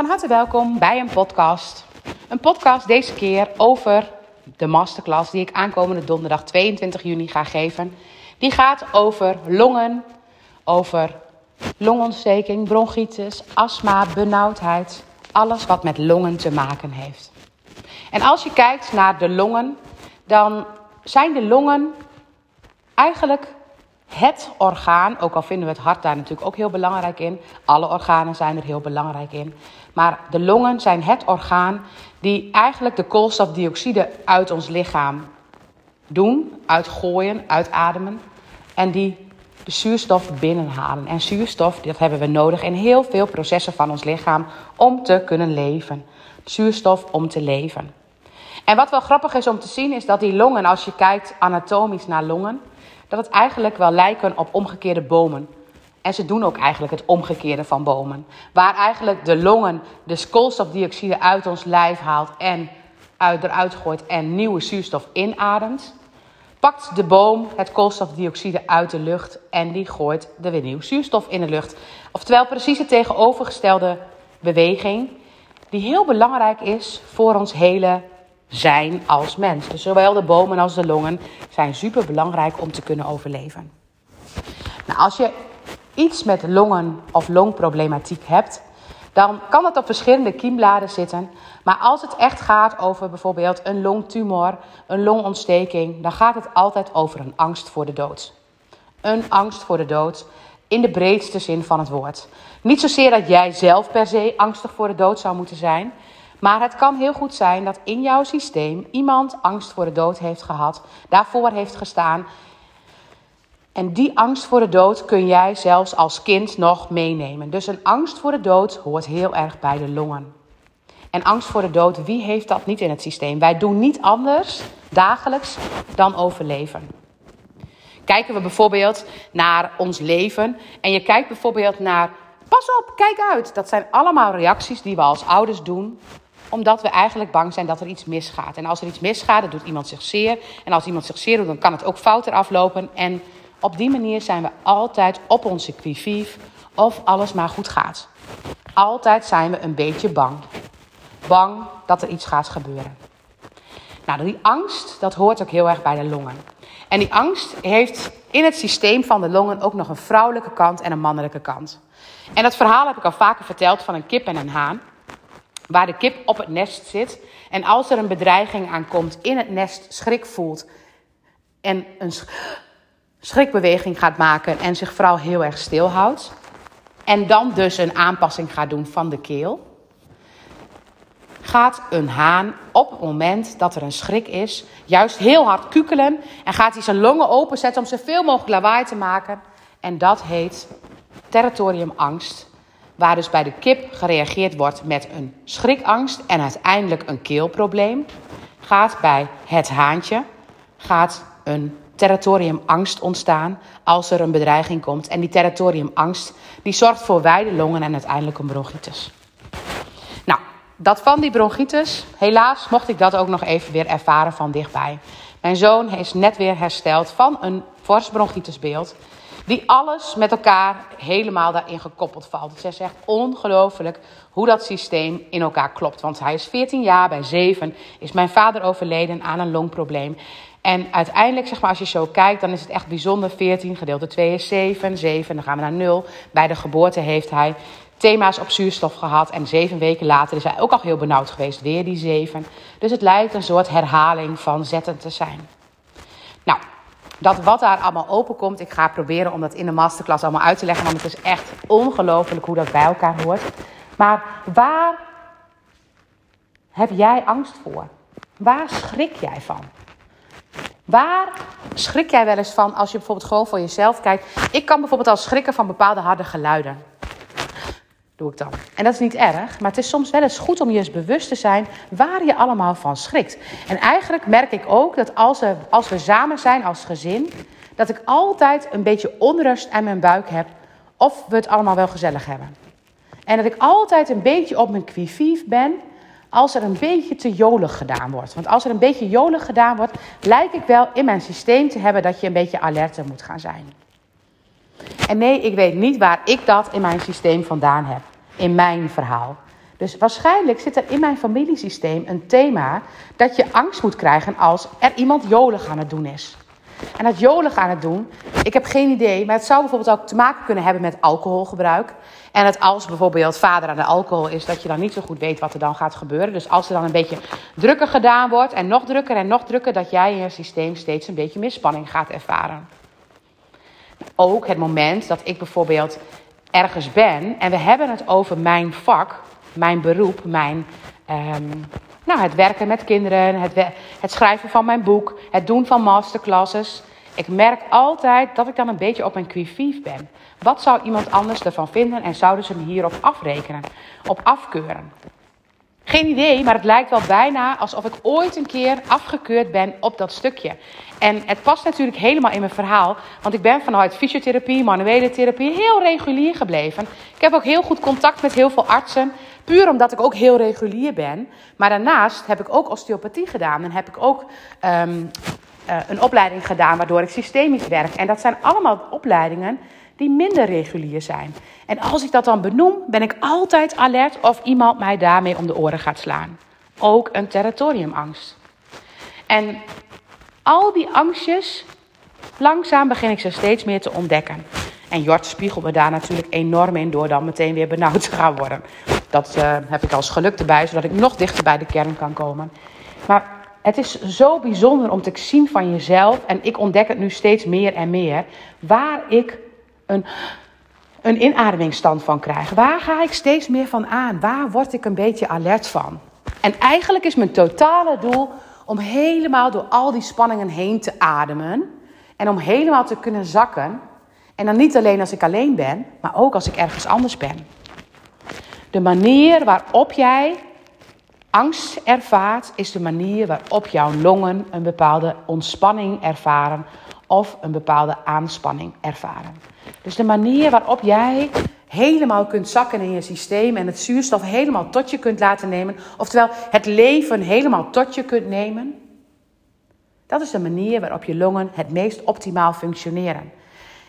Van harte welkom bij een podcast. Een podcast deze keer over de masterclass die ik aankomende donderdag 22 juni ga geven. Die gaat over longen, over longontsteking, bronchitis, astma, benauwdheid. Alles wat met longen te maken heeft. En als je kijkt naar de longen, dan zijn de longen eigenlijk het orgaan, ook al vinden we het hart daar natuurlijk ook heel belangrijk in. Alle organen zijn er heel belangrijk in. Maar de longen zijn het orgaan die eigenlijk de koolstofdioxide uit ons lichaam doen, uitgooien, uitademen. En die de zuurstof binnenhalen. En zuurstof, dat hebben we nodig in heel veel processen van ons lichaam om te kunnen leven. Zuurstof om te leven. En wat wel grappig is om te zien, is dat die longen, als je kijkt anatomisch naar longen, dat het eigenlijk wel lijken op omgekeerde bomen. En ze doen ook eigenlijk het omgekeerde van bomen. Waar eigenlijk de longen de koolstofdioxide uit ons lijf haalt en uit, eruit gooit en nieuwe zuurstof inademt, pakt de boom het koolstofdioxide uit de lucht en die gooit er weer nieuw zuurstof in de lucht. Oftewel precies de tegenovergestelde beweging, die heel belangrijk is voor ons hele zijn als mens. Dus zowel de bomen als de longen zijn super belangrijk om te kunnen overleven. Nou, als je iets met longen of longproblematiek hebt, dan kan het op verschillende kiembladen zitten. Maar als het echt gaat over bijvoorbeeld een longtumor, een longontsteking, dan gaat het altijd over een angst voor de dood. Een angst voor de dood in de breedste zin van het woord. Niet zozeer dat jij zelf per se angstig voor de dood zou moeten zijn, maar het kan heel goed zijn dat in jouw systeem iemand angst voor de dood heeft gehad, daarvoor heeft gestaan. En die angst voor de dood kun jij zelfs als kind nog meenemen. Dus een angst voor de dood hoort heel erg bij de longen. En angst voor de dood, wie heeft dat niet in het systeem? Wij doen niet anders dagelijks dan overleven. Kijken we bijvoorbeeld naar ons leven en je kijkt bijvoorbeeld naar pas op, kijk uit. Dat zijn allemaal reacties die we als ouders doen omdat we eigenlijk bang zijn dat er iets misgaat. En als er iets misgaat, dan doet iemand zich zeer. En als iemand zich zeer doet, dan kan het ook fouter aflopen. En op die manier zijn we altijd op onze quivief of alles maar goed gaat. Altijd zijn we een beetje bang. Bang dat er iets gaat gebeuren. Nou, die angst, dat hoort ook heel erg bij de longen. En die angst heeft in het systeem van de longen ook nog een vrouwelijke kant en een mannelijke kant. En dat verhaal heb ik al vaker verteld van een kip en een haan waar de kip op het nest zit. En als er een bedreiging aankomt, in het nest schrik voelt en een schrikbeweging gaat maken en zich vooral heel erg stilhoudt. En dan dus een aanpassing gaat doen van de keel. Gaat een haan op het moment dat er een schrik is, juist heel hard kukelen en gaat hij zijn longen openzetten om zoveel mogelijk lawaai te maken. En dat heet territoriumangst Waar dus bij de kip gereageerd wordt met een schrikangst en uiteindelijk een keelprobleem, gaat bij het haantje gaat een territoriumangst ontstaan als er een bedreiging komt. En die territoriumangst die zorgt voor wijde longen en uiteindelijk een bronchitis. Nou, dat van die bronchitis, helaas mocht ik dat ook nog even weer ervaren van dichtbij. Mijn zoon is net weer hersteld van een fors bronchitisbeeld. Die alles met elkaar helemaal daarin gekoppeld valt. Het is echt ongelooflijk hoe dat systeem in elkaar klopt. Want hij is 14 jaar, bij 7 is mijn vader overleden aan een longprobleem. En uiteindelijk, zeg maar, als je zo kijkt, dan is het echt bijzonder. 14, gedeelte 2 is 7, 7, dan gaan we naar 0. Bij de geboorte heeft hij thema's op zuurstof gehad. En zeven weken later is hij ook al heel benauwd geweest, weer die 7. Dus het lijkt een soort herhaling van zetten te zijn. Nou, dat wat daar allemaal open komt. Ik ga proberen om dat in de masterclass allemaal uit te leggen. Want het is echt ongelooflijk hoe dat bij elkaar hoort. Maar waar heb jij angst voor? Waar schrik jij van? Waar schrik jij wel eens van als je bijvoorbeeld gewoon voor jezelf kijkt? Ik kan bijvoorbeeld al schrikken van bepaalde harde geluiden dan. En dat is niet erg, maar het is soms wel eens goed om je eens bewust te zijn waar je allemaal van schrikt. En eigenlijk merk ik ook dat als we, als we samen zijn als gezin, dat ik altijd een beetje onrust aan mijn buik heb of we het allemaal wel gezellig hebben. En dat ik altijd een beetje op mijn quivief ben als er een beetje te jolig gedaan wordt. Want als er een beetje jolig gedaan wordt, lijkt ik wel in mijn systeem te hebben dat je een beetje alerter moet gaan zijn. En nee, ik weet niet waar ik dat in mijn systeem vandaan heb in mijn verhaal. Dus waarschijnlijk zit er in mijn familiesysteem een thema dat je angst moet krijgen als er iemand jolig aan het doen is. En dat jolig aan het doen, ik heb geen idee, maar het zou bijvoorbeeld ook te maken kunnen hebben met alcoholgebruik. En het als bijvoorbeeld vader aan de alcohol is, dat je dan niet zo goed weet wat er dan gaat gebeuren. Dus als er dan een beetje drukker gedaan wordt en nog drukker en nog drukker, dat jij in je systeem steeds een beetje meer spanning gaat ervaren. Ook het moment dat ik bijvoorbeeld ergens ben en we hebben het over mijn vak, mijn beroep, mijn, ehm, nou, het werken met kinderen, het, het schrijven van mijn boek, het doen van masterclasses. Ik merk altijd dat ik dan een beetje op mijn quivief ben. Wat zou iemand anders ervan vinden en zouden ze me hierop afrekenen, op afkeuren? Geen idee, maar het lijkt wel bijna alsof ik ooit een keer afgekeurd ben op dat stukje. En het past natuurlijk helemaal in mijn verhaal, want ik ben vanuit fysiotherapie, manuele therapie heel regulier gebleven. Ik heb ook heel goed contact met heel veel artsen, puur omdat ik ook heel regulier ben. Maar daarnaast heb ik ook osteopathie gedaan en heb ik ook um, uh, een opleiding gedaan waardoor ik systemisch werk. En dat zijn allemaal opleidingen die minder regulier zijn. En als ik dat dan benoem, ben ik altijd alert of iemand mij daarmee om de oren gaat slaan. Ook een territoriumangst. En al die angstjes, langzaam begin ik ze steeds meer te ontdekken. En Jort spiegelt me daar natuurlijk enorm in door dan meteen weer benauwd te gaan worden. Dat uh, heb ik als geluk erbij, zodat ik nog dichter bij de kern kan komen. Maar het is zo bijzonder om te zien van jezelf, en ik ontdek het nu steeds meer en meer, waar ik een, een inademingsstand van krijg. Waar ga ik steeds meer van aan? Waar word ik een beetje alert van? En eigenlijk is mijn totale doel om helemaal door al die spanningen heen te ademen. En om helemaal te kunnen zakken. En dan niet alleen als ik alleen ben, maar ook als ik ergens anders ben. De manier waarop jij angst ervaart, is de manier waarop jouw longen een bepaalde ontspanning ervaren of een bepaalde aanspanning ervaren. Dus de manier waarop jij helemaal kunt zakken in je systeem en het zuurstof helemaal tot je kunt laten nemen, oftewel het leven helemaal tot je kunt nemen, dat is de manier waarop je longen het meest optimaal functioneren.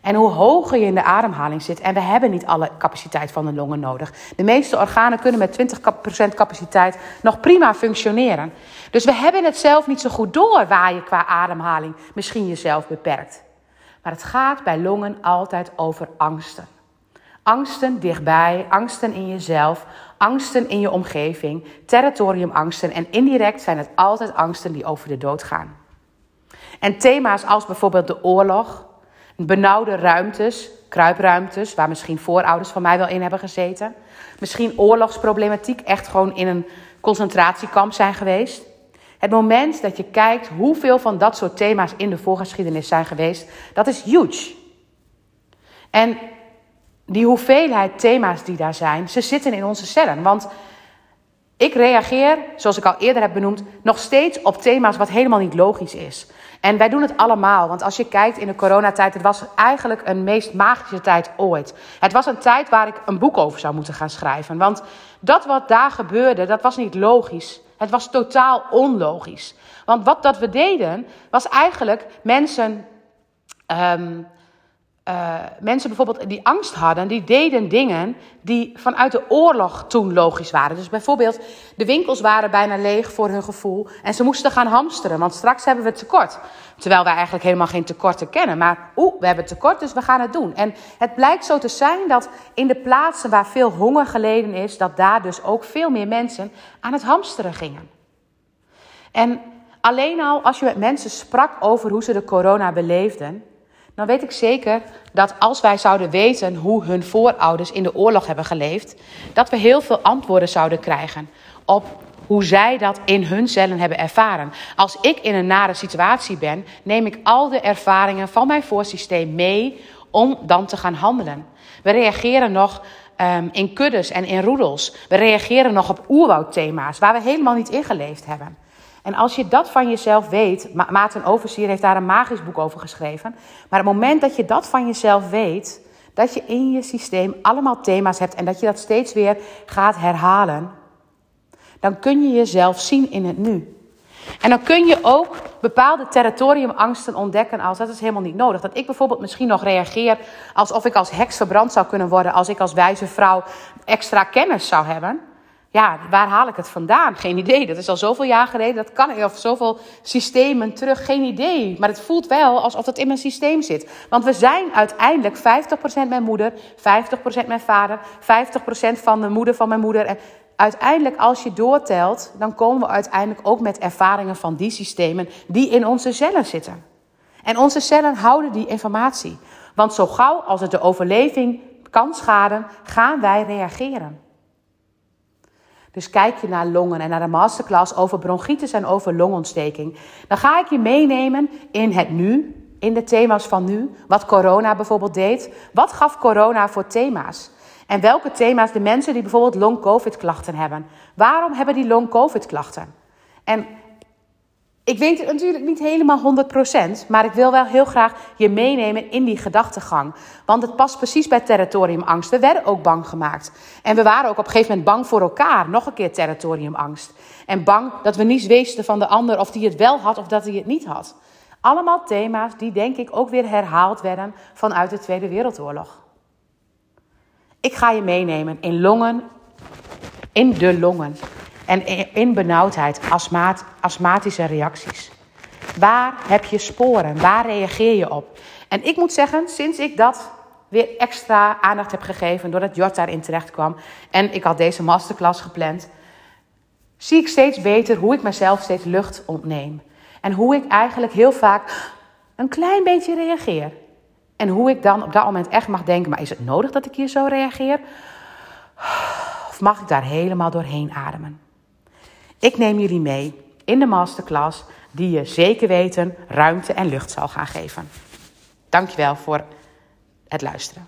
En hoe hoger je in de ademhaling zit, en we hebben niet alle capaciteit van de longen nodig. De meeste organen kunnen met 20% capaciteit nog prima functioneren. Dus we hebben het zelf niet zo goed door waar je qua ademhaling misschien jezelf beperkt. Maar het gaat bij longen altijd over angsten. Angsten dichtbij, angsten in jezelf, angsten in je omgeving, territoriumangsten en indirect zijn het altijd angsten die over de dood gaan. En thema's als bijvoorbeeld de oorlog, benauwde ruimtes, kruipruimtes, waar misschien voorouders van mij wel in hebben gezeten, misschien oorlogsproblematiek, echt gewoon in een concentratiekamp zijn geweest. Het moment dat je kijkt hoeveel van dat soort thema's in de voorgeschiedenis zijn geweest, dat is huge. En die hoeveelheid thema's die daar zijn, ze zitten in onze cellen. Want ik reageer, zoals ik al eerder heb benoemd, nog steeds op thema's wat helemaal niet logisch is. En wij doen het allemaal, want als je kijkt in de coronatijd, het was eigenlijk een meest magische tijd ooit. Het was een tijd waar ik een boek over zou moeten gaan schrijven. Want dat wat daar gebeurde, dat was niet logisch. Het was totaal onlogisch. Want wat dat we deden, was eigenlijk mensen. Um, uh, mensen bijvoorbeeld die angst hadden, die deden dingen die vanuit de oorlog toen logisch waren. Dus bijvoorbeeld, de winkels waren bijna leeg voor hun gevoel en ze moesten gaan hamsteren, want straks hebben we tekort. Terwijl wij eigenlijk helemaal geen tekorten kennen. Maar oeh, we hebben tekort, dus we gaan het doen. En het blijkt zo te zijn dat in de plaatsen waar veel honger geleden is, dat daar dus ook veel meer mensen aan het hamsteren gingen. En alleen al als je met mensen sprak over hoe ze de corona beleefden, dan weet ik zeker dat als wij zouden weten hoe hun voorouders in de oorlog hebben geleefd, dat we heel veel antwoorden zouden krijgen op hoe zij dat in hun cellen hebben ervaren. Als ik in een nare situatie ben, neem ik al de ervaringen van mijn voorsysteem mee om dan te gaan handelen. We reageren nog um, in kuddes en in roedels. We reageren nog op oerwoudthema's waar we helemaal niet ingeleefd hebben. En als je dat van jezelf weet, Ma Maarten Oversier heeft daar een magisch boek over geschreven. Maar het moment dat je dat van jezelf weet, dat je in je systeem allemaal thema's hebt en dat je dat steeds weer gaat herhalen, dan kun je jezelf zien in het nu. En dan kun je ook bepaalde territoriumangsten ontdekken als dat is helemaal niet nodig. Dat ik bijvoorbeeld misschien nog reageer alsof ik als heks verbrand zou kunnen worden als ik als wijze vrouw extra kennis zou hebben. Ja, waar haal ik het vandaan? Geen idee. Dat is al zoveel jaar geleden. Dat kan of zoveel systemen terug. Geen idee. Maar het voelt wel alsof het in mijn systeem zit. Want we zijn uiteindelijk 50% mijn moeder, 50% mijn vader, 50% van de moeder van mijn moeder. En uiteindelijk, als je doortelt, dan komen we uiteindelijk ook met ervaringen van die systemen die in onze cellen zitten. En onze cellen houden die informatie. Want zo gauw als het de overleving kan schaden, gaan wij reageren. Dus kijk je naar longen en naar de masterclass over bronchitis en over longontsteking. Dan ga ik je meenemen in het nu, in de thema's van nu. Wat corona bijvoorbeeld deed. Wat gaf corona voor thema's? En welke thema's de mensen die bijvoorbeeld long-covid klachten hebben. Waarom hebben die long-covid klachten? En ik weet het natuurlijk niet helemaal 100%, maar ik wil wel heel graag je meenemen in die gedachtegang. Want het past precies bij territoriumangst. We werden ook bang gemaakt. En we waren ook op een gegeven moment bang voor elkaar. Nog een keer territoriumangst. En bang dat we niets wisten van de ander of die het wel had of dat hij het niet had. Allemaal thema's die denk ik ook weer herhaald werden vanuit de Tweede Wereldoorlog. Ik ga je meenemen in longen, in de longen. En in benauwdheid, astmaat, astmatische reacties. Waar heb je sporen? Waar reageer je op? En ik moet zeggen, sinds ik dat weer extra aandacht heb gegeven, doordat Jort daarin terecht kwam en ik had deze masterclass gepland, zie ik steeds beter hoe ik mezelf steeds lucht ontneem. En hoe ik eigenlijk heel vaak een klein beetje reageer. En hoe ik dan op dat moment echt mag denken: maar is het nodig dat ik hier zo reageer? Of mag ik daar helemaal doorheen ademen? Ik neem jullie mee in de masterclass die je zeker weten ruimte en lucht zal gaan geven. Dankjewel voor het luisteren.